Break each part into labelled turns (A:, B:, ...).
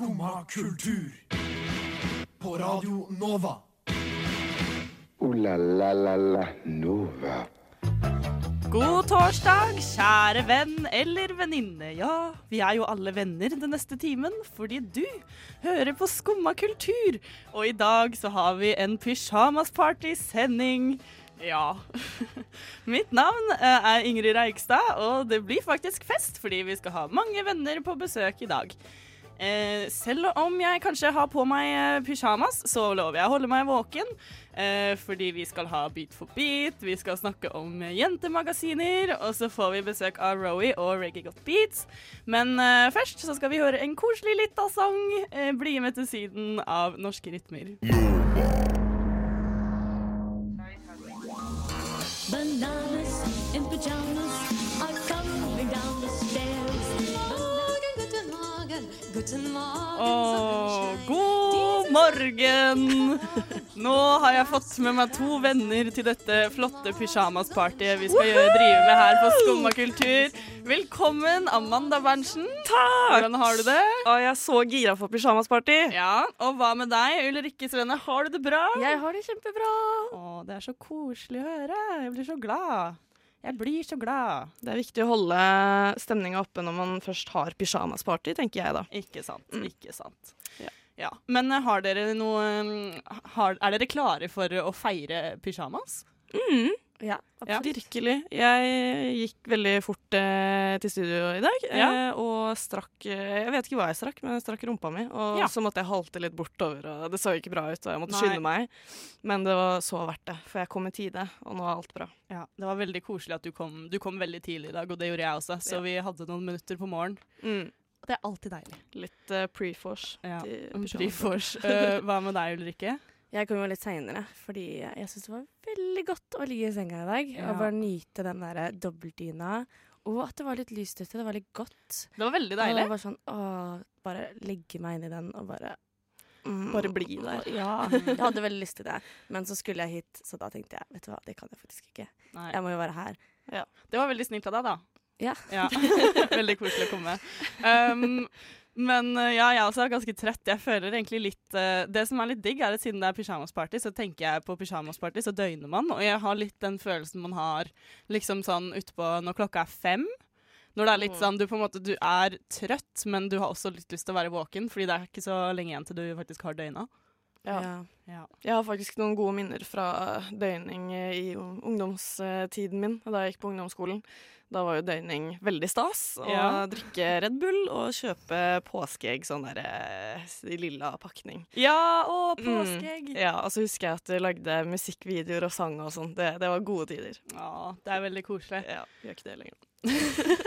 A: Skumma kultur. På Radio Nova.
B: O-la-la-la-la Nova.
C: God torsdag, kjære venn eller venninne. Ja, vi er jo alle venner den neste timen, fordi du hører på Skumma kultur. Og i dag så har vi en pyjamasparty-sending. Ja. Mitt navn eh, er Ingrid Reigstad, og det blir faktisk fest fordi vi skal ha mange venner på besøk i dag. Eh, selv om jeg kanskje har på meg pysjamas, pyjamas, så lover jeg å holde meg våken. Eh, fordi vi skal ha Beat for beat, vi skal snakke om eh, jentemagasiner, og så får vi besøk av Rowie og Reggae Got Beats. Men eh, først så skal vi høre en koselig lita sang, eh, 'Bli med til Syden' av Norske Rytmer.
D: Bananas
C: Åh, god morgen! Nå har jeg fått med meg to venner til dette flotte pysjamaspartyet vi skal gjøre, drive med her på Skumma kultur. Velkommen, Amanda Berntsen.
E: Takk!
C: Hvordan har du det?
E: Å, jeg er så gira for pyjamasparty.
C: Ja, Og hva med deg, Ulrikke Svenne? Har du det bra?
E: Jeg har det kjempebra.
C: Å, det er så koselig å høre. Jeg blir så glad. Jeg blir så glad.
E: Det er viktig å holde stemninga oppe når man først har pysjamasparty, tenker jeg da.
C: Ikke sant.
E: Mm.
C: Ikke sant.
E: Ja.
C: Ja. Men eh, har dere noe eh, har, Er dere klare for å feire pyjamas?
E: Mm.
C: Ja.
E: Virkelig. Jeg gikk veldig fort eh, til studio i dag,
C: Ja.
E: eh, og strakk eh, Jeg vet ikke hva jeg strakk, men jeg strakk rumpa mi. Og
C: Ja.
E: så måtte jeg halte litt bortover, og det så ikke bra ut, og jeg måtte
C: Nei.
E: skynde meg. Men det var så verdt det, for jeg kom i tide, og nå er alt bra.
C: Ja, Det var veldig koselig at du kom. Du kom veldig tidlig i dag, og det gjorde jeg også. Så
E: Ja.
C: vi hadde noen minutter på morgen.
E: Mm.
C: Det er alltid deilig.
E: Litt uh, pre-force.
C: Ja. pre-force. Eh, hva med deg, Ulrikke?
F: Jeg kom jo litt seinere, fordi jeg syns det var veldig godt å ligge i senga i dag.
C: Ja.
F: Og bare nyte den der dobbeltdyna. Og at det var litt lyst ute. Det var litt godt.
C: Det var veldig deilig.
F: Og bare sånn, å, bare legge meg inn i den og bare mm,
E: Bare bli der.
F: Ja. Jeg hadde veldig lyst til det. Men så skulle jeg hit, så da tenkte jeg vet du hva, det kan jeg faktisk ikke.
C: Nei.
F: Jeg må jo være her. Ja.
C: Det var veldig snilt av deg, da.
F: Ja.
C: veldig koselig å komme. Um, men uh, ja, jeg også er ganske trett. Jeg føler egentlig litt uh, Det som er litt digg, er at siden det er pyjamasparty, så tenker jeg på pyjamasparty, så døgner man. Og jeg har litt den følelsen man har liksom sånn utpå når klokka er fem. Når det er litt
E: Mm.
C: sånn, du på en måte du er trøtt, men du har også litt lyst til å være våken, fordi det er ikke så lenge igjen til du faktisk har døgna.
E: Ja.
F: Ja.
C: Ja.
E: Jeg har faktisk noen gode minner fra døgning eh, i ungdomstiden min, da jeg gikk på ungdomsskolen. Da var jo døgning veldig stas. Å
C: Ja.
E: drikke Red Bull og kjøpe påskeegg sånn der eh, i lilla pakning.
C: Ja, å,
E: Mm.
C: påskeegg!
E: Ja, og så husker jeg at du lagde musikkvideoer og sang og sånn. Det, det var gode tider.
C: Ja, det er veldig koselig.
E: Ja, gjør ikke det lenger.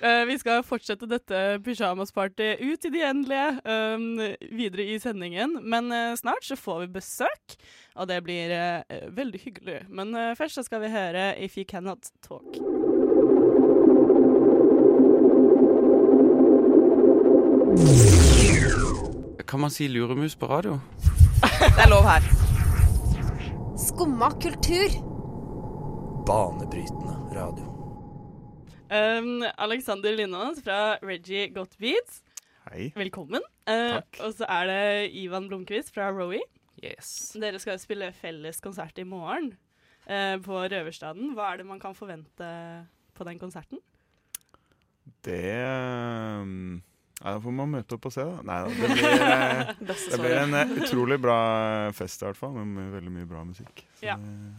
C: Eh, vi skal fortsette dette pysjamaspartyet ut i det endelige um, videre i sendingen. Men uh, snart så får vi besøk, og det blir uh, veldig hyggelig. Men uh, først så skal vi høre If You Cannot Talk.
G: Kan man si luremus på radio?
E: Det er lov her.
H: Skumma kultur.
A: Banebrytende radio.
C: Um, Alexander Lindås fra Reggie Got Beats,
G: Hei.
C: velkommen.
G: Uh,
C: og så er det Ivan Blomkvist fra Rowie.
G: Yes.
C: Dere skal spille felles konsert i morgen uh, på Røverstaden. Hva er det man kan forvente på den konserten?
I: Det um, ja, Da får man møte opp og se, da. Nei da. Det blir, eh, det blir en eh, utrolig bra fest, i hvert fall. Med, veldig mye bra musikk. Så
C: Ja.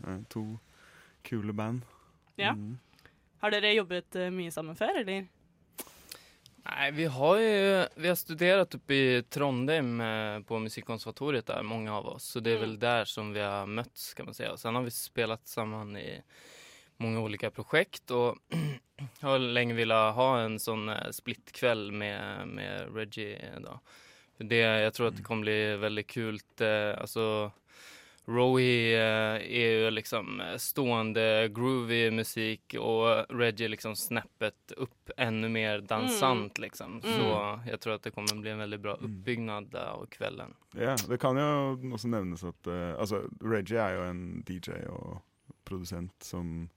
I: er to kule band.
C: Ja.
I: Mm.
C: Har dere jobbet eh, mye sammen før, eller?
J: Nei, vi har ju vi har studert oppe i Trondheim eh, på Musikkonservatoriet der, mange av oss. Så det
C: er
J: vel der som vi har møtt kan man säga. Sen har vi spilt sammen i många olika projekt och har länge velat ha en sånn splittkveld med, med Reggie Da. För det, jeg tror att det kommer bli veldig kult. Eh, alltså, Rowie eh, jo ju liksom eh, stående groovy musikk, og Reggie liksom snappet opp enda mer dansant liksom.
C: Mm.
J: Så jeg tror at det kommer bli en veldig bra
I: oppbyggnad
J: uppbyggnad av kvelden.
I: Ja, det kan jo også nevnes at eh, Altså, Reggie er jo en DJ og produsent som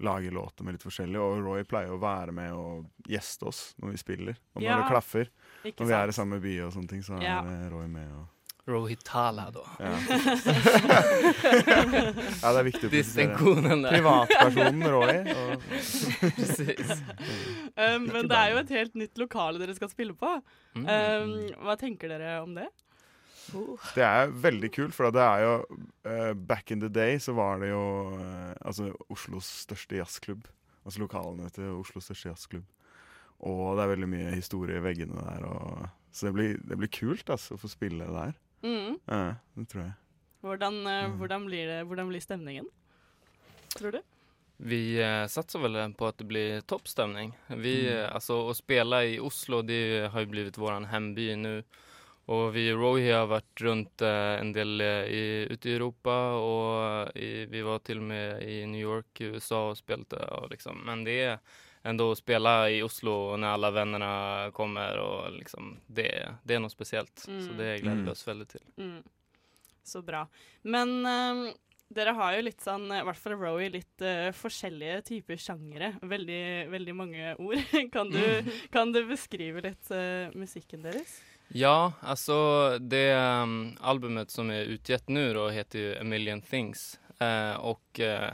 I: lage låter med litt forskjellig. Og Roy pleier å være med og gjeste oss når vi spiller. Og når
C: Ja,
I: det klaffer,
C: ikke
I: når vi er
C: sant?
I: i samme by og sånne ting, så
C: Ja.
I: er Roy med. og
J: Rohitala, da.
I: Ja. ja, det er viktig å
J: presisere.
I: Privatpersonen Roy. Og.
C: Um, men det er jo et helt nytt lokale dere skal spille på.
J: Mm.
C: Um, hva tenker dere om det?
I: Det er veldig kult, for det er jo uh, Back in the day så var det jo uh, altså Oslos største jazzklubb. Altså lokalene til Oslos største jazzklubb. Og det er veldig mye historie i veggene der. Og, så det blir, det blir kult altså, å få spille der.
C: Mm.
I: Ja, det tror jeg.
C: Hvordan, uh, hvordan, blir det, hvordan blir stemningen? Tror du?
J: Vi eh, satser vel på at det blir toppstemning. Vi,
I: Mm.
J: altså, å spille i Oslo, det har jo blivit vår hemby nu. Och vi i Rohi har vært rundt eh, en del eh, i, ute i Europa og i, vi var til og med i New York i USA og spilte. Og liksom, men det er ändå å spille i Oslo når alle vennene kommer og liksom, det, det er noe spesielt. Mm. Så
C: Mm.
J: det gleder vi
I: Mm.
J: oss veldig til.
C: Mm. Så bra. Men um, dere har jo litt sånn, i hvert fall Rowie, litt uh, forskjellige typer sjangere. Veldig, veldig mange ord. kan, du, kan du beskrive litt uh, musikken deres?
J: Ja, altså det um, albumet som er utgitt nu då heter jo A Million Things. Uh, og uh,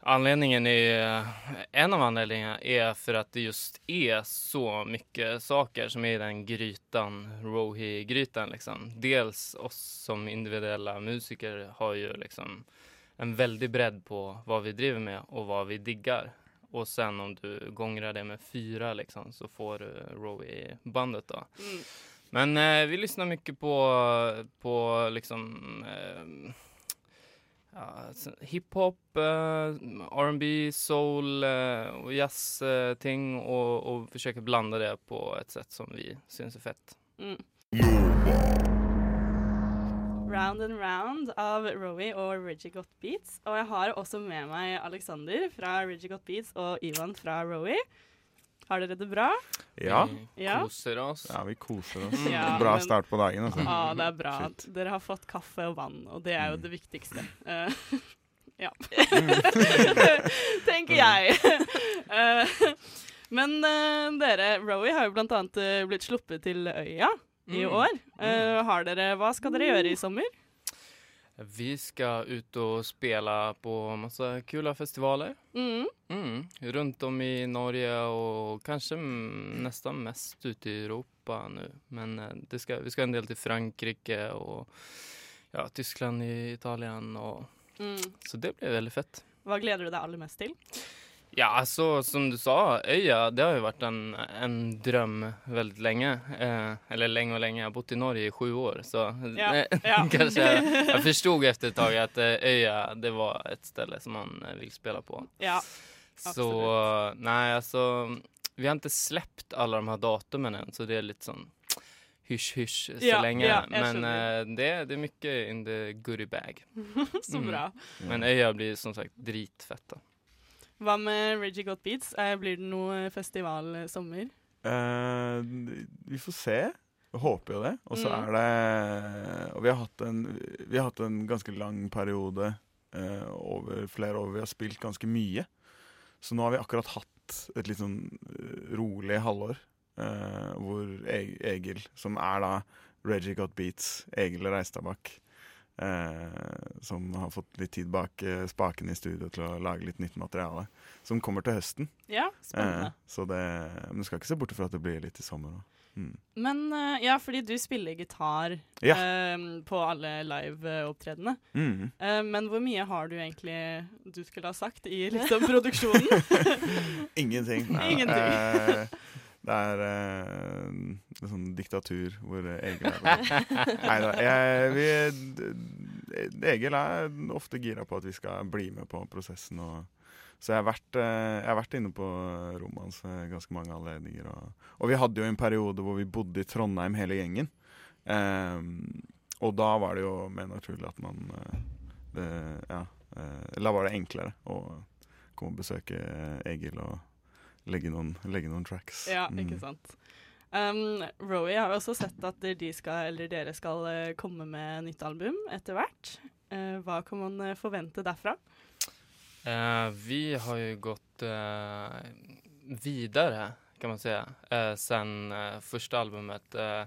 J: anledningen är, en av anledningene er for at det just er så mye saker som er i den grytan, Rohi-grytan liksom. Dels oss som individuella musikere har jo liksom en veldig bredd på hva vi driver med og hva vi diggar. Och sen om du gångrar det med fyra liksom så får du Rowie-bandet då.
C: Mm.
J: Men eh, vi lyssnar mycket på, på liksom eh, ja, hiphop, eh, R&B, soul eh, och jazzting och, och försöker blanda det på ett sätt som vi syns är fett.
C: Mm. Round and Round av Rowie og Reggie Got Beats. Og jeg har også med meg Alexander fra Reggie Got Beats og Ivan fra Rowie. Har dere det bra?
I: Ja.
J: Vi
C: Ja.
J: koser oss.
I: Ja, vi koser oss.
C: Ja,
I: Bra
C: men-
I: start på dagen. Altså.
C: Ja, det er bra.
I: Shit. Mm.
C: Dere har fått kaffe og vann, og det er jo det viktigste. Uh, ja. Tenker jeg. uh, men uh, dere, Rowie har jo blant annet blitt sluppet til Øya i
J: Mm.
C: år. Uh, har dere, hva skal dere gjøre i sommer?
J: Vi skal ut og spille på masse kula festivaler.
C: Mm.
J: Mm. Rundt om i Norge og kanskje nesten mest ute i Europa nå. Men eh, det ska, vi skal en del til Frankrike og ja, Tyskland, i Italien och
C: Mm.
J: så det blir veldig fett.
C: Hva gleder du deg aller mest til?
J: Ja, altså, som du sa, øya det har jo vært en, en drøm veldig lenge. Eh, eller lenge og lenge. Jeg har bott i Norge i sju år. Så
C: Ja,
J: eh,
C: ja.
J: kanskje jeg, jeg forsto etter et tag at øya det var et ställe som man vil spille spela på.
C: Ja,
J: Så nej, altså vi har ikke sluppet alle de her datoene så det er litt sånn hysj-hysj så
C: Ja,
J: lenge.
C: ja,
J: Men eh, det, det er mye in the goodie bag.
C: Så
J: Mm.
C: bra.
J: Men øya blir som sagt dritfetta.
C: Hva med Reggie Got Beats? Eh, blir det noe festivalsommer? Uh.
I: Eh, vi får se. Jeg håper jo det. Og så
C: Mm.
I: er det Og vi har hatt en, vi har hatt en ganske lang periode uh, over flere år. Vi har spilt ganske mye. Så nå har vi akkurat hatt et litt sånn eh, rolig halvår. Uh, hvor E- Egil, som er da Reggie Got Beats, Egil Reistadbakk, eh, som har fått litt tid bak eh, spaken i studio til å lage litt nytt materiale, som kommer til høsten.
C: Ja, spennende.
I: Eh, så det, men du skal ikke se bort fra at det blir litt i sommer òg. Mm.
C: Men eh, ja, fordi du spiller gitar
I: Ja.
C: eh, på alle live-opptredenene.
I: Mm.
C: Eh, men hvor mye har du egentlig du skulle ha sagt i liksom produksjonen?
I: Ingenting.
C: Ingenting.
I: Eh, det er eh, en sånn diktatur hvor Egil er Nei da. Egil er ofte gira på at vi skal bli med på prosessen. Og, så jeg har, vært, eh, jeg har vært inne på rommet hans ved ganske mange anledninger. Og, og vi hadde jo en periode hvor vi bodde i Trondheim hele gjengen. Eh, og da var det jo mer naturlig at man eh, det, Ja. eh, da var det enklere å komme og besøke Egil og legge noen, legge noen tracks.
C: ja,
I: Mm.
C: ikke sant. Um, Rowie har også sett at de skal, eller dere skal eh, komme med nytt album etter hvert. Uh, hva kan man eh, forvente derfra?
J: Uh, vi har jo gått uh, videre, kan man si, uh, sen första albumet. Eh,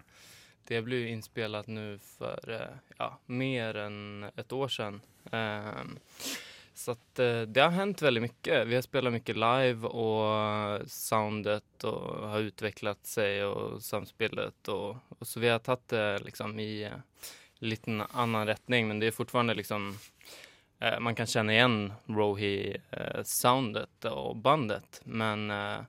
J: det ble jo innspilt nå for ja, mer enn et år sedan. Eh, så att eh, det har hänt väldigt mycket. Vi har spelat mycket live och soundet och har utvecklat sig och samspelet och, och så vi har tagit det liksom i eh, liten annan rättning men det är fortfarande liksom eh, man kan känna igen Rohi-soundet och bandet men eh,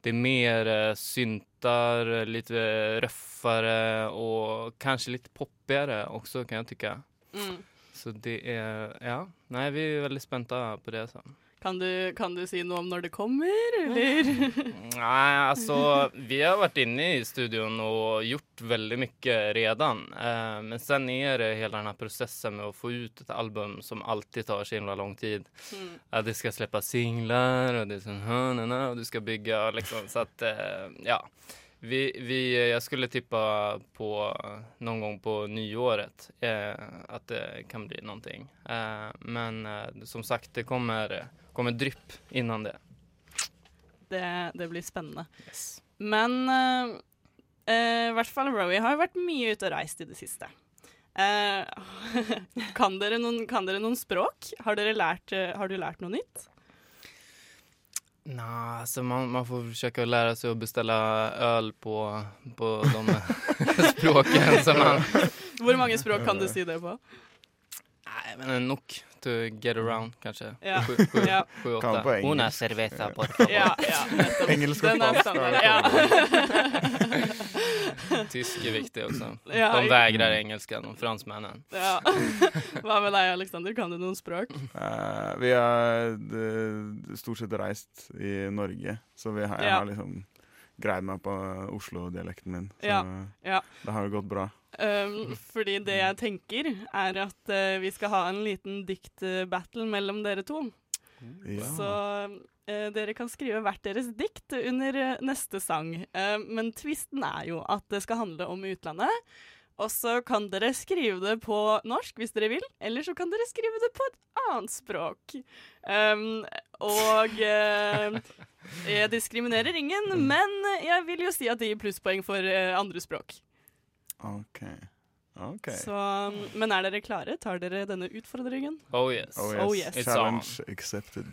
J: det är mer eh, syntar, lite röffare och kanske lite poppigare också kan jag tycka.
C: Mm.
J: Så det er ja, Nei, vi er veldig spente på det. Så.
C: Kan, du, kan du si noe om når det kommer, eller?
J: Nei, altså vi har vært inne i studion og gjort veldig mye redan. Eh, men sen er det hele denne prosessen med å få ut et album som alltid tar så himla lang tid.
C: Mm.
J: At de skal slippe singler, og, det är og du skal bygge liksom. Så at eh, ja. Vi, vi, jag skulle tippa på någon gång på nyåret eh, att det kan bli någonting. Eh, men eh, som sagt, det kommer, kommer drypp innan det.
C: Det, det blir spennende.
J: Yes.
C: Men eh, eh, i hvert fall Rowie har jo vært mye ute og reist i det siste. Eh, kan, dere noen, kan dere noen språk? Har, lært, eh, har du lært noe nytt?
J: Nah, så man, man får forsøke å lære seg å bestille øl på, på de språkene som man...
C: Hvor mange språk kan du si det på?
J: Nej, men nok to get around kanskje.
C: Ja.
J: Sju, sju,
C: Ja.
J: sju, åtte.
I: på engelsk.
J: Una cerveza, por favor.
C: Ja, ja.
I: Engelsk og
C: er
I: spansk. er
C: Ja.
J: Tysk er viktig også.
C: Ja,
J: De vegrer engelsken, de franskmennene.
C: ja. Hva med deg, Aleksander? Kan du noen språk?
I: Uh, vi har eh, stort sett reist i Norge, så vi har, jeg har liksom greid meg på Oslo-dialekten min. Så
C: Ja, ja.
I: det har jo gått bra.
C: Um, fordi det jeg tenker, er at uh, vi skal ha en liten diktbattle mellom dere to.
I: Ja.
C: Så uh, dere kan skrive hvert deres dikt under eh, neste sang. Eh, men tvisten er jo at det skal handle om utlandet. Og så kan dere skrive det på norsk hvis dere vil, eller så kan dere skrive det på et annet språk. Um, og jeg diskriminerer ingen, men jeg vil jo si at det gir plusspoeng for andre språk.
I: OK. Ok.
C: Så, men er dere klare? Tar dere denne utfordringen?
J: Oh yes.
I: Oh yes.
C: Oh yes.
J: It's
I: Challenge accepted.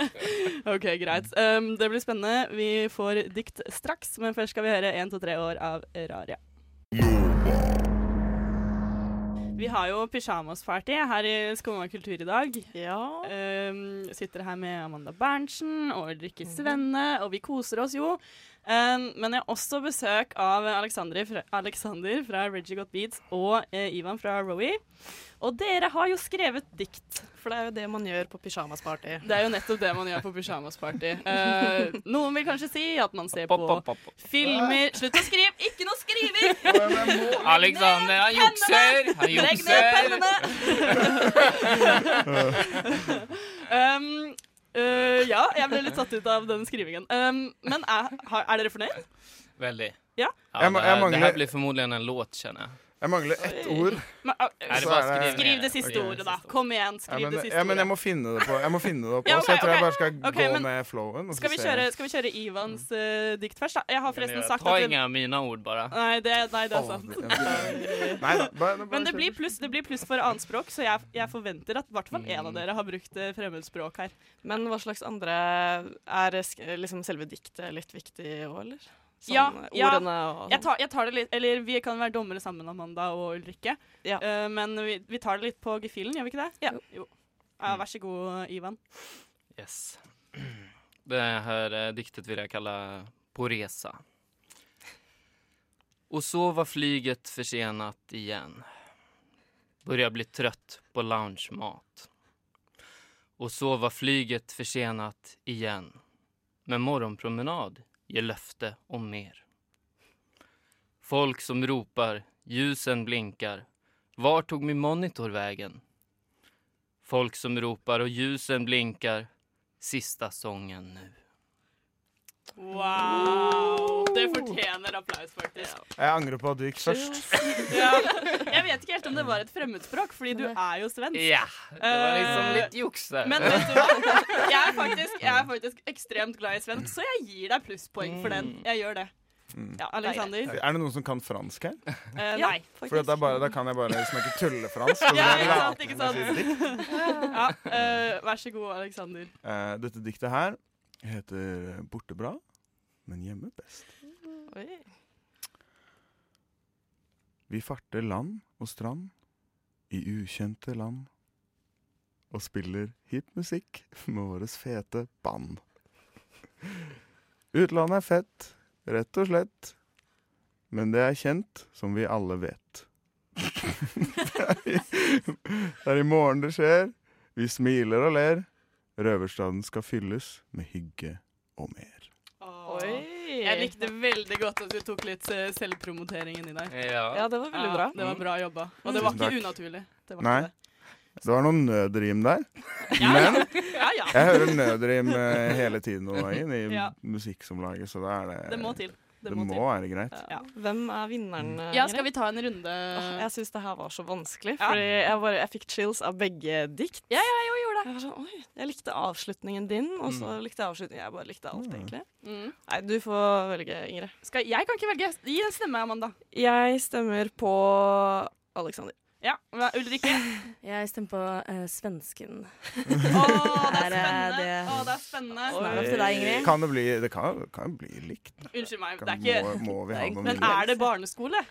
C: OK, greit. Um, det blir spennende. Vi får dikt straks, men først skal vi høre 1, 2, 3 år av Raria. Vi har jo pysjamasparty her i Skumma kultur i dag.
E: Ja.
C: Um, sitter her med Amanda Berntsen og Ulrikke Svenne, og vi koser oss jo. Um, men jeg har også besøk av Alexander fra, Alexander fra Reggie Got Beats og eh, Ivan fra Rowie. Og dere har jo skrevet dikt.
E: For det er jo det man gjør på pysjamasparty.
C: Det er jo nettopp det man gjør på pysjamasparty. Uh, noen vil kanskje si at man ser på
J: Pop, pop, pop.
C: filmer Slutt å skrive! Ikke noe skriving!
J: Alexander, han jukser! Han
C: Legg ned pennene! um, uh, ja, jeg ble litt satt ut av den skrivingen. Um, men er, er dere fornøyd?
J: Veldig.
C: Ja.
J: Ja, det, her, det her, blir formodentlig en låt kjenner jag.
I: Jeg mangler ett ord.
C: Men, uh,
J: det
I: Så
J: bara
I: det-
J: skriv
C: det siste
J: okay.
C: ordet, da. Kom igjen,
I: Ja,
C: skriv
I: men,
C: det siste
I: ja, men jeg må finne det på Jeg må finne det opp
C: Ja,
I: okay, så jeg
C: tror
I: tror jeg bare skal gå
C: men
I: med flowen. og så
C: Skal vi kjøre, skal vi kjøre Ivans uh, dikt først, da? Jeg har forresten sagt
J: Ta inga av mina ord bare.
C: Nei, det, nei, det er sant.
I: Nei da, bare, bare
C: Men det blir pluss, det blir pluss for annetspråk, så jeg, jeg forventer at i hvert fall en av
J: Mm.
C: dere har brukt eh, fremmedspråk her.
E: Men hva slags andre Er liksom selve diktet litt viktig òg, eller? Sånn,
C: Ja, ja.
E: Ordene og
C: Jeg tar, jeg tar det litt, eller Vi kan være dommere sammen, Amanda og Ulrikke.
E: Ja.
C: Uh, men vi, vi tar det litt på gefühlen, gjør vi ikke det?
E: Ja.
C: Jo. Uh, vær så god, Ivan.
J: Yes. Det her eh, diktet vil jeg kalle På resa. Och så var flyget försenat igen. Börjar bli trött på loungemat. Og så var flyget forsenet igjen. Med morgonpromenad ger löfte om mer. Folk som ropar, ljusen blinkar. Var tog min monitor vägen? Folk som ropar och ljusen blinkar. Sista sången nu.
C: Wow! Det fortjener applaus, faktisk.
I: Jeg angrer på at du gikk først.
C: Ja. Jeg vet ikke helt om det var et fremmedspråk, fordi du er jo svensk.
J: Ja, det var liksom
C: Eh,
J: litt juks.
C: Men vet du hva? Jeg er, faktisk, jeg er faktisk ekstremt glad i svensk, så jeg gir deg plusspoeng for den. Jeg gjør det. Ja, Alexander?
I: Er det noen som kan fransk her?
C: Eh, nei.
I: For da, bare, da kan jeg bare snakke tullefransk. og så
C: Ja, ikke sant, ikke sant? Ja, uh, vær så god, Alexander.
I: Uh, dette diktet her heter 'Borte bra, men hjemme best'.
E: Oi.
I: Vi farter land og strand i ukjente land og spiller hipp musikk med våres fete band. Utlandet er fett, rett og slett, men det er kjent som vi alle vet. det, er i, det er i morgen det skjer, vi smiler og ler. Røverstaden skal fylles med hygge og mer.
E: Oi.
C: Jeg likte veldig godt at du tok litt selvpromoteringen selvpromotering inni der.
J: Ja.
E: Ja, det var veldig bra.
C: Det var bra jobba. Og det var ikke
I: takk.
C: unaturlig. Det var
I: Nei.
C: ikke det.
I: Det var noen nødrim der, men
C: Ja, ja.
I: jeg hører nødrim eh, hele tiden om dagen i
C: Ja.
I: musikk som lages, så da er det
C: Det må til.
I: Det,
C: må
I: må,
C: til.
I: være greit.
C: Ja.
E: Hvem er vinneren? eh,
C: Ja, skal vi ta en runde?
E: Oh, jeg syns det her var så vanskelig,
C: Ja.
E: fordi jeg, bare, jeg fikk chills av begge dikt.
C: Ja, ja, jo, det.
E: Jeg, var sånn, Oi, jeg likte avslutningen din, og så likte jeg avslutningen Jeg bare likte alt, egentlig.
C: Mm.
E: Nei, du får velge, Ingrid.
C: Skal, jeg kan ikke velge. Gi en stemme, Amanda.
E: Jeg stemmer på Alexander.
C: Ja, Ulrikke?
F: Jeg stemmer på uh, svensken.
C: Å, det er
F: Er, eh,
C: spennende.
F: det-
C: Å, det er spennende.
F: Oi. Opp til deg, Ingrid.
I: Kan det bli Det kan, kan bli likt.
C: Unnskyld meg,
I: Kan,
C: det er ikke
I: må, må vi ha noe
C: Men er det barneskole?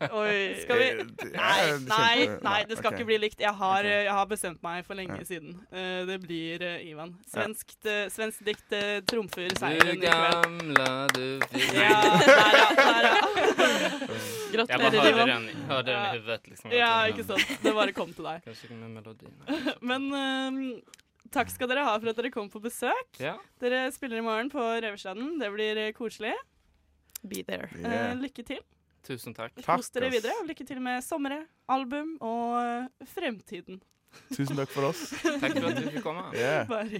C: Oi. Skal vi
I: Eh,
C: Nei, nei, nei, det skal
I: okay.
C: ikke bli likt. Jeg har, jeg har bestemt meg for lenge
I: Ja.
C: siden. Uh, Det blir uh, Ivan. Svenskt, Svensk dikt trumfer
J: Du
C: seieren i kveld.
J: gamla, du fine
C: Ja, der ja. Der, ja.
J: Jeg bare hører den, i hodet. Liksom,
C: ja, ikke sant. Det bare kom til deg.
J: Kanskje ikke med melodien.
C: Men eh, takk skal dere ha for at dere kom på besøk.
J: Ja.
C: Dere spiller i morgen på Røverstaden. Det blir eh, koselig.
E: Be there.
I: Yeah.
C: Uh, lykke til.
J: Tusen takk.
C: Kos dere videre, og lykke til med sommeret, album og eh, fremtiden.
I: Tusen takk for oss.
J: Takk for at du fikk komme.
I: Yeah.
C: Bare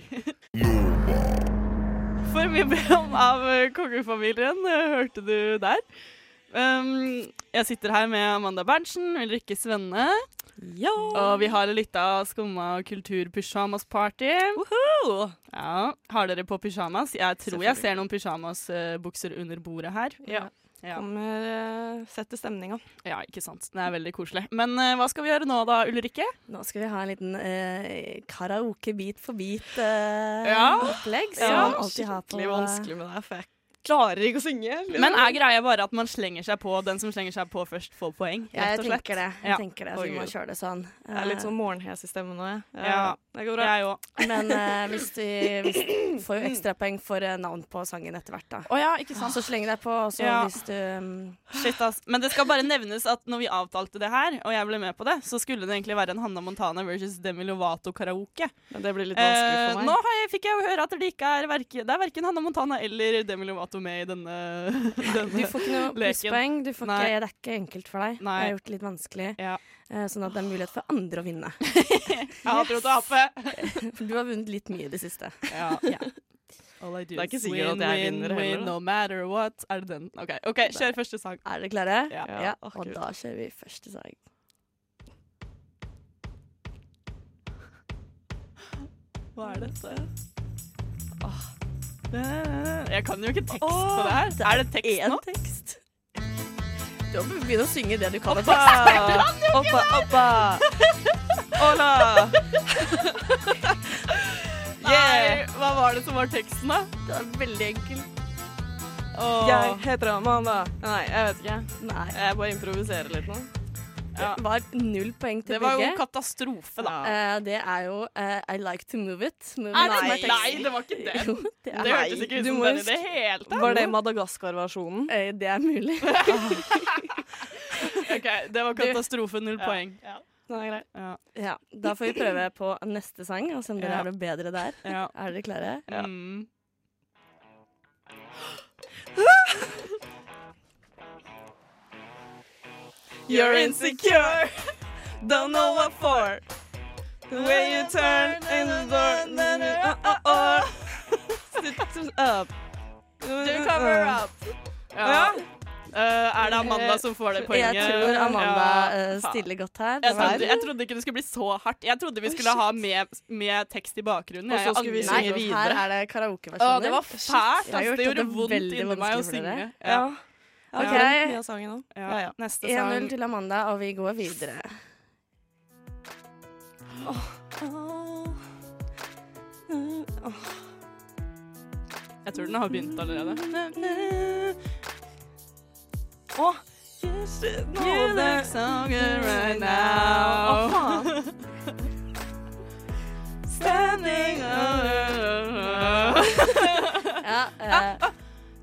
C: For mye om av eh, kongefamilien eh, hørte du der. Um, jeg sitter her med Amanda Berntsen, Ulrikke Svenne.
F: Ja!
C: Og vi har litt av Skumma kultur-pysjamas-party. Ja, Har dere på pyjamas? Jeg tror jeg ser noen pysjamasbukser under bordet her.
E: Ja.
C: Ja.
E: Kommer uh, setter stemninga.
C: ja, ikke sant. Det er veldig koselig. Men uh, hva skal vi gjøre nå da, Ulrikke?
F: Nå skal vi ha en liten uh, karaoke bit for bit-opplegg,
C: Ja.
F: som
C: Ja,
F: man alltid har på
E: Skikkelig vanskelig med det her, for jeg klarer ikke å synge. liksom.
C: Men er greia bare at man slenger seg på den som slenger seg på først, får poeng?
F: Ja, jeg tenker det. Jeg
C: Ja.
F: tenker det, så vi må kjøre det sånn.
E: Jeg er litt sånn morgenhes i stemmen nå, jeg.
C: Ja.
E: Det går bra.
C: Jeg òg.
F: Men uh, hvis du hvis, får jo ekstrapoeng for eh, navn på sangen etter hvert, da.
C: Å ja, ikke sant.
F: Så sleng deg på, og så
C: Ja.
F: hvis du um,
C: Shit, ass. Men det skal bare nevnes at når vi avtalte det her, og jeg ble med på det, så skulle det egentlig være en Hanna Montana versus Demi Lovato karaoke.
E: Men det blir litt vanskelig
C: Eh,
E: for meg.
C: nå har jeg, fikk jeg jo høre at det ikke er verke, Det er verken Hanna Montana eller Demi Lovato med i denne, denne
F: Du får ikke noe plusspoeng. Du får ikke, det er ikke enkelt for deg.
C: Nei.
F: Jeg har gjort det litt vanskelig,
C: Ja.
F: eh, sånn at det er mulighet for andre å vinne.
C: Jeg hater å tape.
F: For du har vunnet litt mye i det siste.
C: Ja.
F: Ja.
C: All I do
E: Det er ikke sikkert at jeg
C: win,
E: vinner heller,
C: win,
E: da.
C: no matter what. Er det den? OK, okay kjør første sang.
F: Er dere klare?
C: Ja.
F: ja. Og da kjører vi første sang.
C: Hva er dette? Åh. Jeg kan jo ikke tekst på det her.
F: det
C: Er det tekst
F: En
C: nå?
F: tekst. Du må begynne å synge det du kan.
E: Oppa! Oppa, oppa! Hola!
C: Nei, hva var det som var teksten, da?
F: Det var veldig enkelt.
E: Jeg heter Amanda. Nei, jeg vet ikke.
F: Nei.
E: Jeg bare improviserer litt nå.
C: Ja.
F: Var null poeng til
C: Det var jo
F: en
C: katastrofe, da.
F: Uh, det er jo uh, I Like To Move It.
C: Nei, nei, det var ikke den.
F: Jo, det
C: Det hørtes ikke ut som den i det hele tatt.
E: Var det Madagaskar-versjonen?
F: Uh, det er mulig.
C: Ok, Det var katastrofe, null poeng.
E: Ja. er greit.
C: Ja.
F: ja, da får vi prøve på neste sang, og se om dere
C: Ja.
F: er det bedre der.
C: Ja.
F: Er dere klare?
E: Ja.
C: Mm.
E: You're insecure, don't know what for. The way you turn in the door, uh, uh, uh. Sit up.
C: to cover up. Ja. Uh, er det Amanda som får det poenget?
F: Jeg tror Amanda eh, stiller godt her.
C: Jeg trodde, jeg trodde ikke det skulle bli så hardt. Jeg trodde vi skulle ha med, med tekst i bakgrunnen.
E: Og så skulle vi synge videre.
F: her er det karaokeversjoner.
C: Uh, det var fælt. Det gjorde vondt inni meg å synge. Ja.
F: Ok.
E: ja.
C: Ja.
E: Ja, ja.
C: Neste
F: 1-0 til Amanda, og vi går videre.
C: Jeg tror den har begynt allerede.
E: Å,
C: You look so good right now. Standing over
F: Ja, eh,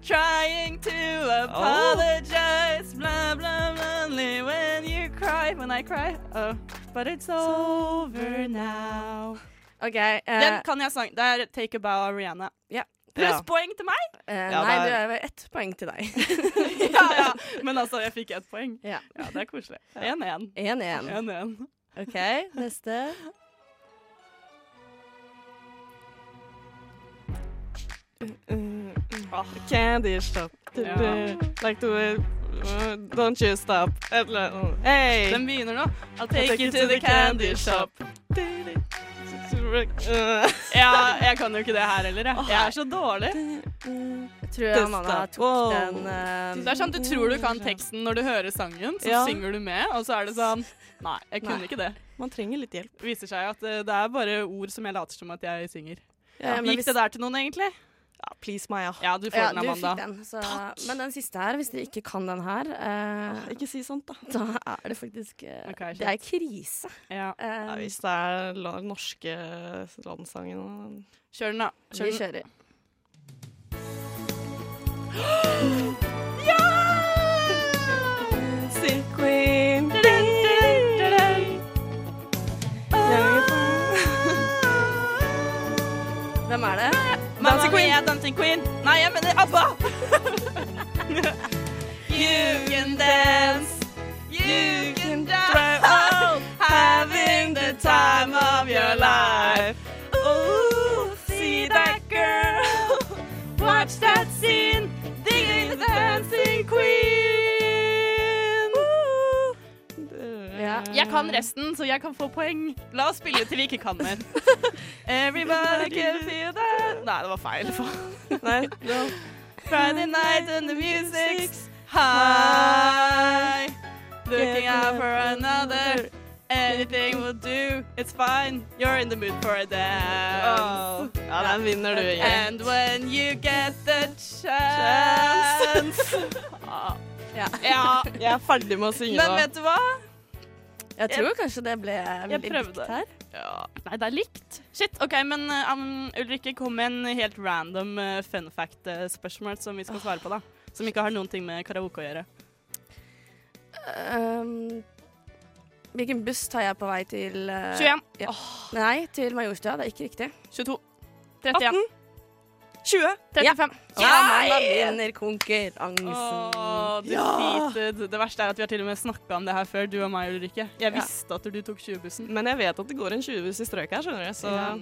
C: Trying to apologize, blah, blah, blah, only when you cry, when I cry. Oh, but it's over now.
F: OK. Uh,
C: Den kan jeg sang. Det er Take a Bow av Rihanna.
F: Yeah.
C: Pluss
E: Ja.
C: poeng til meg!
F: Uh,
E: Ja,
F: nei,
E: det
F: du
E: er-
F: ett poeng til deg.
C: ja, ja. Men altså, jeg fikk ett poeng.
F: Ja.
C: Ja, det er koselig. 1-1.
F: 1-1.
C: 1-1.
F: OK, neste.
E: Candy shop.
C: Ja.
E: Like to uh, Don't you stop. Hey!
C: Den begynner nå. I'll take you to the candy shop. Ja, jeg kan jo ikke det her heller, jeg. Jeg er så dårlig.
F: Jeg tror Amanda tok
E: Wow.
F: den uh,
C: Det er sånn, Du tror du kan teksten når du hører sangen, så
E: Ja.
C: synger du med, og så er det sånn Nei, jeg kunne
F: Nei.
C: ikke det.
E: Man trenger litt hjelp.
C: Det viser seg at eh, det er bare ord som jeg later som at jeg synger.
F: Ja, men
C: Gikk
F: hvis-
C: det der til noen, egentlig?
E: Ja, please, Maja.
C: Ja, du får
F: Ja,
C: den, Amanda.
F: den. Så, men den siste her, hvis dere ikke kan den her, eh,
E: Ikke si sånt, da.
F: da er det faktisk eh,
C: okay.
F: Det er krise.
C: Ja.
F: Eh,
E: Ja, hvis det er den norske landssangen
C: Kjør den, da. Kjør
F: vi
C: den.
F: kjører.
E: Queen.
F: Hvem er det?
C: Mamma Mia, Dancing Queen. Nei, jeg mener ABBA! you can dance, you can drive, oh, having the time of your life. Ooh, see that girl, watch that scene, digging the dancing queen.
F: Ja.
C: Jeg kan resten, så jeg kan få poeng. La oss spille til vi ikke kan mer. Everybody can feel that Nei, det var feil.
E: Nei, no.
C: Friday night and the music's high. Looking out for another. Anything will do. It's fine. You're in the mood for a dance.
E: Ja, den vinner du, Ingrid.
C: And when you get the chance
F: Ja.
C: Ja.
E: Jeg er ferdig med å synge
C: Men vet du hva?
F: Jeg tror kanskje det ble veldig
C: prøvde.
F: likt her.
C: Ja. Nei, det er likt. Shit. OK, men um, Ulrikke, kom med en helt random uh, fun fact-spørsmål som vi skal svare på, da. Som ikke har noen ting med karaoke å gjøre.
F: Um, hvilken buss tar jeg på vei til uh,
C: 21.
F: Ja. Nei, til Majorstua. Det er ikke riktig.
C: 22. 31.
E: 20.
C: 35.
F: Ja, Amanda vinner konkurransen.
C: Åh, defeated. Det verste er at vi har til og med snakka om det her før, du og meg, Ulrikke. Jeg visste at du tok 20-bussen.
E: Men jeg vet at det går en 20-buss i strøket her, skjønner du, så
C: yeah.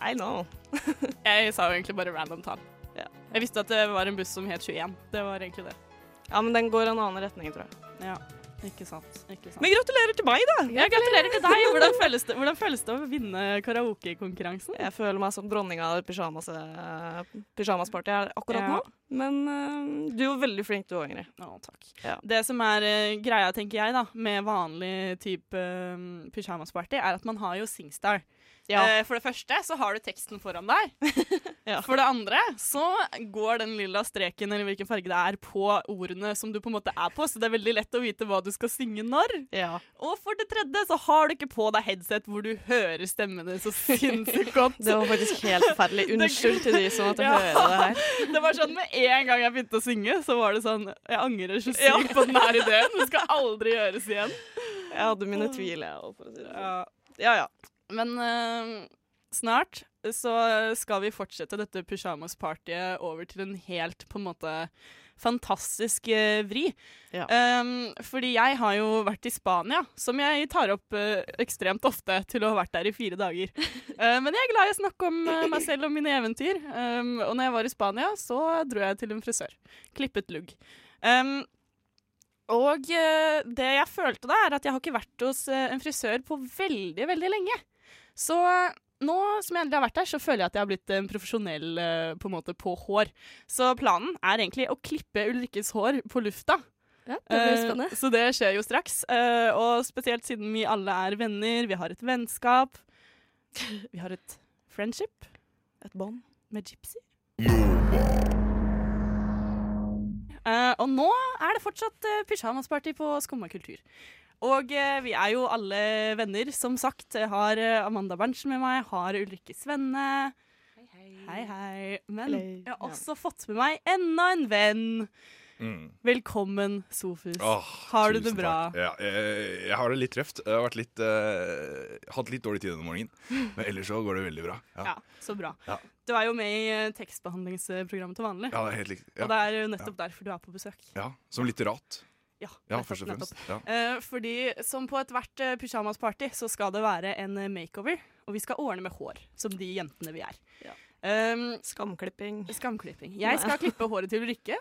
E: I know.
C: Jeg sa jo egentlig bare random tall.
E: Ja.
C: Jeg visste at det var en buss som het 21. Det var egentlig det.
E: Ja, men den går en annen retning, tror jeg.
C: Ja, ikke sant. Ikke sant.
E: Men gratulerer til meg, da!
C: Ja, gratulerer til deg. Hvordan føles det, hvordan føles det å vinne karaokekonkurransen?
E: Jeg føler meg som dronninga av pyjamas, pyjamasparty her akkurat
C: Ja.
E: nå. Men uh, du var veldig flink du òg, Ingrid.
C: Å, takk.
E: Ja.
C: Det som er uh, greia, tenker jeg, da, med vanlig type uh, pyjamasparty, er at man har jo Singstar.
E: Ja.
C: Eh, for det første så har du teksten foran deg.
E: Ja.
C: For det andre så går den lilla streken, eller hvilken farge det er, på ordene som du på en måte er på, så det er veldig lett å vite hva du skal synge når.
E: Ja.
C: Og for det tredje så har du ikke på deg headset hvor du hører stemmene så sinnssykt godt.
E: Det var faktisk helt forferdelig. Unnskyld til de som måtte høre det her.
C: Det var sånn Med en gang jeg begynte å synge, så var det sånn Jeg angrer så sykt på den her ideen. Det skal aldri gjøres igjen.
E: Jeg hadde mine tvil, jeg òg, for å si det sånn.
C: Ja.
E: Ja, ja.
C: Men uh, snart så skal vi fortsette dette pysjamaspartyet over til en helt på en måte fantastisk uh, vri.
E: Ja.
C: Um, fordi jeg har jo vært i Spania, som jeg tar opp uh, ekstremt ofte til å ha vært der i fire dager. Uh, men jeg er glad i å snakke om meg selv og mine eventyr. Um, og når jeg var i Spania, så dro jeg til en frisør. Klippet lugg. Um, og det jeg følte da, er at jeg har ikke vært hos en frisør på veldig, veldig lenge. Så eh, nå som jeg endelig har vært der, så føler jeg at jeg har blitt en profesjonell eh, på en måte på hår. Så planen er egentlig å klippe Ulrikkes hår på lufta.
F: Ja, det blir
C: spennende.
F: spennende.
C: så det skjer jo straks. Uh, og spesielt siden vi alle er venner, vi har et vennskap. Vi har et friendship
E: Et bånd.
C: med Gypsy. Uh, og nå er det fortsatt uh, pysjamasparty på Skumma kultur. Og eh, vi er jo alle venner, som sagt. Jeg har eh, Amanda Berntsen med meg, har Ulrikke Svenne. Hei, hei. Men
E: Hello.
C: jeg har også fått med meg enda en venn.
K: Mm.
C: Velkommen, Sofus.
K: Oh,
C: har du det bra?
K: takk. Ja, jeg, jeg har det litt røft. Jeg har vært litt, uh, hatt litt dårlig tid denne morgenen. Men ellers så går det veldig bra. Ja,
C: Ja, så bra.
K: Ja.
C: Du er jo med i eh, tekstbehandlingsprogrammet til vanlig.
K: Ja, det er helt likt. Ja.
C: Og det er jo nettopp derfor du er på besøk.
K: ja, Som litterat.
C: Ja,
K: Ja,
C: nettopp,
K: først og fremst. Ja.
C: Uh, fordi som på ethvert uh, pysjamasparty så skal det være en eh, makeover, og vi skal ordne med hår, som de jentene vi er.
E: Ja.
C: Um,
E: Skamklipping.
C: skamklipping. Jeg skal klippe håret til Ulrikke.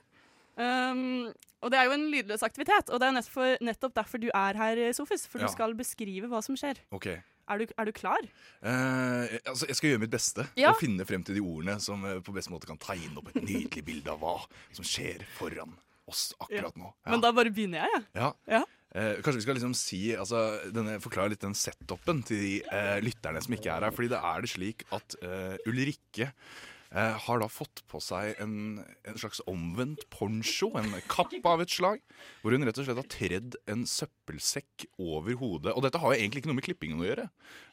C: Um, og det er jo en lydløs aktivitet, og det er nettopp, nettopp derfor du er her, Sofus. For
K: Ja.
C: du skal beskrive hva som skjer.
K: Ok.
C: Er du, er du klar?
K: Eh, altså, jeg skal gjøre mitt beste
C: Ja.
K: og finne frem til de ordene som på best måte kan tegne opp et nydelig bilde av hva som skjer foran oss akkurat nå. Ja.
C: Men da bare begynner jeg, jeg.
K: Ja.
C: Ja.
K: Eh, kanskje vi skal liksom si altså, denne, Forklare litt den setupen til de eh, lytterne som ikke er her. Fordi det er det slik at eh, Ulrikke eh, har da fått på seg en, en slags omvendt poncho, en kappe av et slag, hvor hun rett og slett har tredd en søppelsekk over hodet. Og dette har jo egentlig ikke noe med klippingen å gjøre.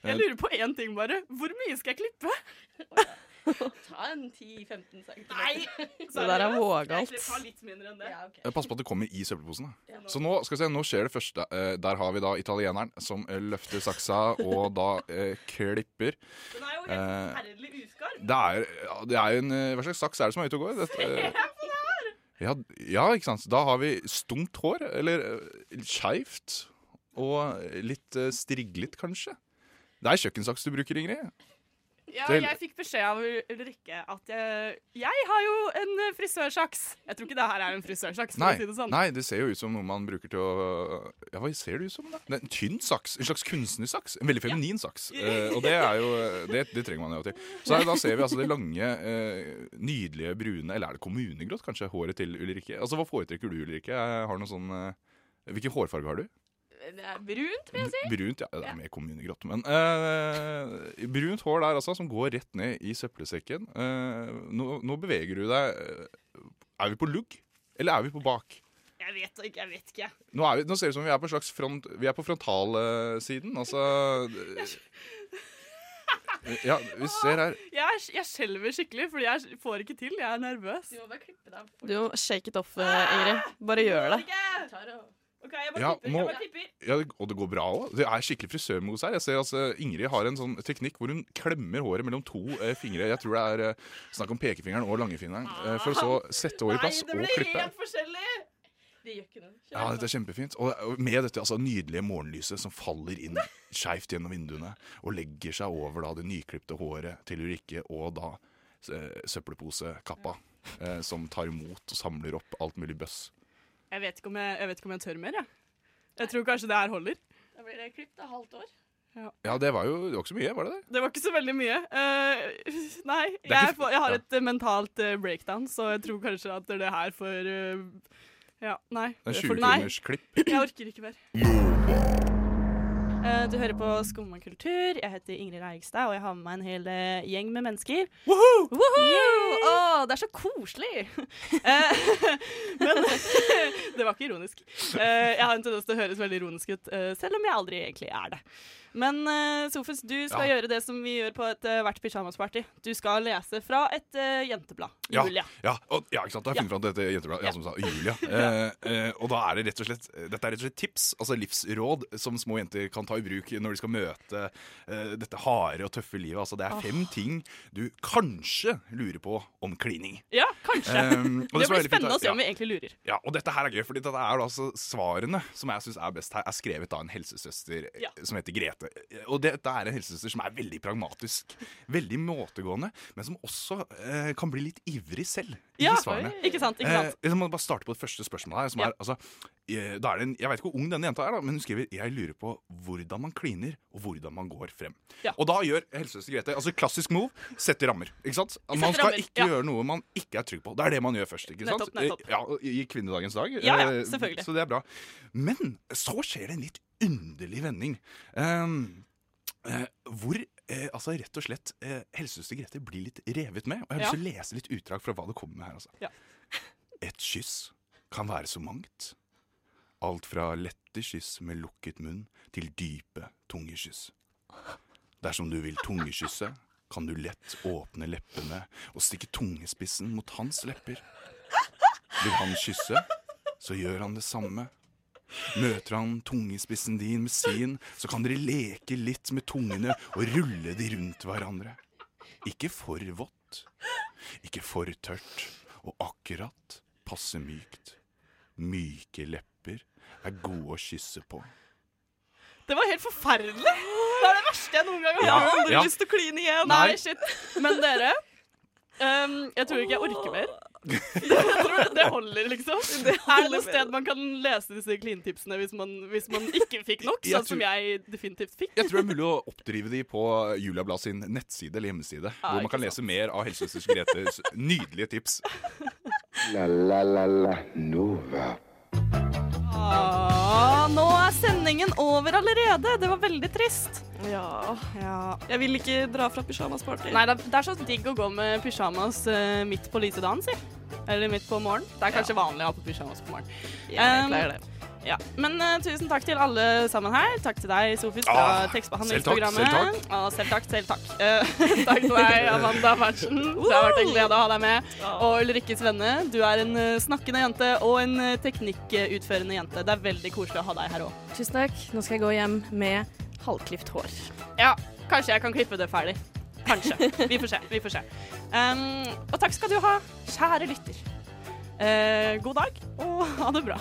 C: Jeg
K: Eh,
C: lurer på én ting bare. Hvor mye skal jeg klippe? Ta en 10-15 cm. Nei!
E: Det der er vågalt.
C: Jeg tar litt mindre enn det.
K: Eh, Pass på at det kommer i søppelposen. da. Så nå skal vi se, nå skjer det første. Eh, der har vi da italieneren som eh, løfter saksa og da eh, klipper.
C: Den er jo helt
K: Eh,
C: forferdelig uskarp.
K: Det er, det er en Hva slags saks er det som er ute og går? Dette, eh, ja, ja, ikke sant. Da har vi stumt hår, eller skeivt. Og litt striglet, kanskje. Det er kjøkkensaks du bruker, Ingrid.
C: Ja, jeg fikk beskjed av Ulrikke at jeg, jeg har jo en eh, frisørsaks. Jeg tror ikke det her er en frisørsaks.
K: Nei,
C: si det sånn.
K: nei, det ser jo ut som noe man bruker til å Ja, hva ser det ut som? da? Det er en tynn saks. En slags kunstnersaks. En veldig feminin saks. Eh, og det er jo det, det trenger man jo til. Så her, da ser vi altså det lange, eh, nydelige brune Eller er det kommunegrått, kanskje? Håret til Ulrikke. Altså, Hva foretrekker du, Ulrikke? Har du noe sånn eh, Hvilken hårfarge har du?
C: Det er brunt, vil jeg si.
K: Brunt, ja. Det er mer kommunegrått. Men eh, brunt hår der, altså, som går rett ned i søppelsekken. Eh, nå, nå beveger du deg eh, Er vi på lugg, eller er vi på bak?
C: Jeg vet ikke, jeg vet ikke.
K: Nå, er vi, nå ser det ut som vi er på slags front, Vi er på frontalsiden. Altså Ja, vi ser her.
C: Jeg, er- jeg skjelver skikkelig, fordi jeg får ikke til. Jeg er nervøs. Du må bare klippe deg.
E: Du må shake it off, eh, Ingrid. Bare gjør det.
C: OK, jeg bare
K: Ja,
C: klipper.
K: Må...
C: Jeg bare klipper.
K: Ja, og det går bra òg. Det er skikkelig frisørmos her. Jeg ser altså, Ingrid har en sånn teknikk hvor hun klemmer håret mellom to eh, fingre. Jeg tror det er eh, snakk om pekefingeren og langefingeren. eh, for så sette håret i plass og klippe.
C: Nei, det blir helt forskjellig. Det gjør ikke noe.
K: Ja, dette er kjempefint. Og med dette altså, nydelige morgenlyset som faller inn skeivt gjennom vinduene og legger seg over da, det nyklipte håret til Ulrikke og da eh, søppelposekappa, eh, som tar imot og samler opp alt mulig bøss.
C: Jeg vet ikke om jeg, jeg, vet ikke om jeg tør mer, jeg. Jeg tror kanskje det her holder.
F: Da blir det klippet halvt år.
K: Ja, det var jo det var ikke så mye, var det det?
C: Det var ikke så veldig mye. Uh, nei,
K: ikke
C: jeg,
K: f-
C: får, jeg har
K: ja.
C: et eh, mentalt uh, breakdown, så jeg tror kanskje at det her får uh, Ja, nei.
K: En
C: For-
K: 20
C: nei,
K: klipp.
C: Jeg orker ikke mer. Eh, du hører på Skumma kultur. Jeg heter Ingrid Eikstad, og jeg har med meg en hel eh, gjeng med mennesker. Woohoo! Å, det er så koselig! Eh, men det var ikke ironisk. Eh, jeg har en tendens til å høres veldig ironisk ut, selv om jeg aldri egentlig er det. Men uh, Sofus, du skal
K: Ja.
C: gjøre det som vi gjør på et uh, hvert pyjamasparty. Du skal lese fra et uh, jenteblad.
K: Ja,
C: Julia.
K: ja, og, ja, ikke sant? Da har jeg funnet fram dette jentebladet, ja, som sa Julia. uh, eh, og da er det rett og slett Dette er rett og slett tips, altså livsråd, som små jenter kan ta i bruk når de skal møte eh, dette harde og tøffe livet. Altså, det er fem ting du kanskje lurer på om klining.
C: Ja, kanskje.
K: Um,
C: det,
K: det
C: blir spennende å se om vi egentlig lurer.
K: Ja, og dette her er gøy, fordi dette er altså svarene som jeg syns er best her, er skrevet av en helsesøster eh, som heter Grete. Og dette er en helsesøster som er veldig pragmatisk, veldig måtegående, men som også eh, kan bli litt ivrig selv i
C: Ja,
K: svarene.
C: ikke sant, ikke sant.
K: Eh, bare starte på det første spørsmålet her. Som
C: Ja.
K: er, altså, eh, er det en, jeg vet ikke hvor ung denne jenta er, da, men hun skriver Jeg lurer på hvordan man kliner, og hvordan man går frem.
C: Ja.
K: Og da gjør helsesøster Grete altså klassisk move sette rammer. ikke sant? Man skal ikke gjøre noe man ikke er trygg på. Det er det man gjør først. ikke sant?
C: Nettopp, nettopp.
K: Eh, Ja, I kvinnedagens dag.
C: Ja, ja,
K: Eh,
C: selvfølgelig.
K: Så det er bra. Men så skjer det en litt underlig vending. Um, eh, hvor eh, altså rett og slett eh, helsesøster Grete blir litt revet med. Og jeg har lyst til å lese litt utdrag fra hva det kommer med her. altså.
C: Ja.
K: Et kyss kan være så mangt. Alt fra lette kyss med lukket munn til dype tungekyss. Dersom du vil tungekysse, kan du lett åpne leppene og stikke tungespissen mot hans lepper. Vil han kysse, så gjør han det samme. Møter han tungespissen din med sin, så kan dere leke litt med tungene og rulle de rundt hverandre. Ikke for vått, ikke for tørt, og akkurat passe mykt. Myke lepper er gode å kysse på.
C: Det var helt forferdelig! Det er det verste jeg noen gang har
K: Ja,
C: hørt. Aldri
K: ja.
C: lyst til å kline igjen.
K: Nei,
C: shit. Men dere, um, jeg tror ikke jeg orker mer. Det holder, liksom. Det er det noe sted man kan lese disse klintipsene hvis man, hvis man ikke fikk nok? Sånn som jeg definitivt fikk.
K: Jeg tror det er mulig å oppdrive de på Julia Blad sin nettside eller hjemmeside,
C: Ja,
K: hvor man kan lese mer av helsesøster Gretes nydelige tips.
B: La la la la Nova.
C: Ah, nå er sendingen over allerede. Det var veldig trist.
E: Ja. ja. Jeg vil ikke dra fra pysjamasparty.
C: Nei, det er- det er så digg å gå med pysjamas uh, midt på lite dagen, si. Eller midt på morgenen. Det er kanskje vanlig å ha på pysjamas på morgenen.
E: Ja, jeg
C: Um,
E: pleier det.
C: Ja. Men uh, tusen takk til alle sammen her. Takk til deg, Sofus, fra
K: Ah,
C: tekstbehandlingsprogrammet.
K: selv takk,
C: Ah, selv takk, selv takk. Uh, takk til deg, Amanda Berntsen. Det har vært en glede å ha deg med. Og Ulrikke Svenne, du er en eh, snakkende jente og en eh, teknikkutførende jente. Det er veldig koselig å ha deg her òg.
F: Tusen takk. Nå skal jeg gå hjem med halvklipt hår.
C: Ja, kanskje jeg kan klippe det ferdig. Kanskje. Vi får se. Vi får se. Um, og takk skal du ha, kjære lytter. Uh, god dag, og ha det bra.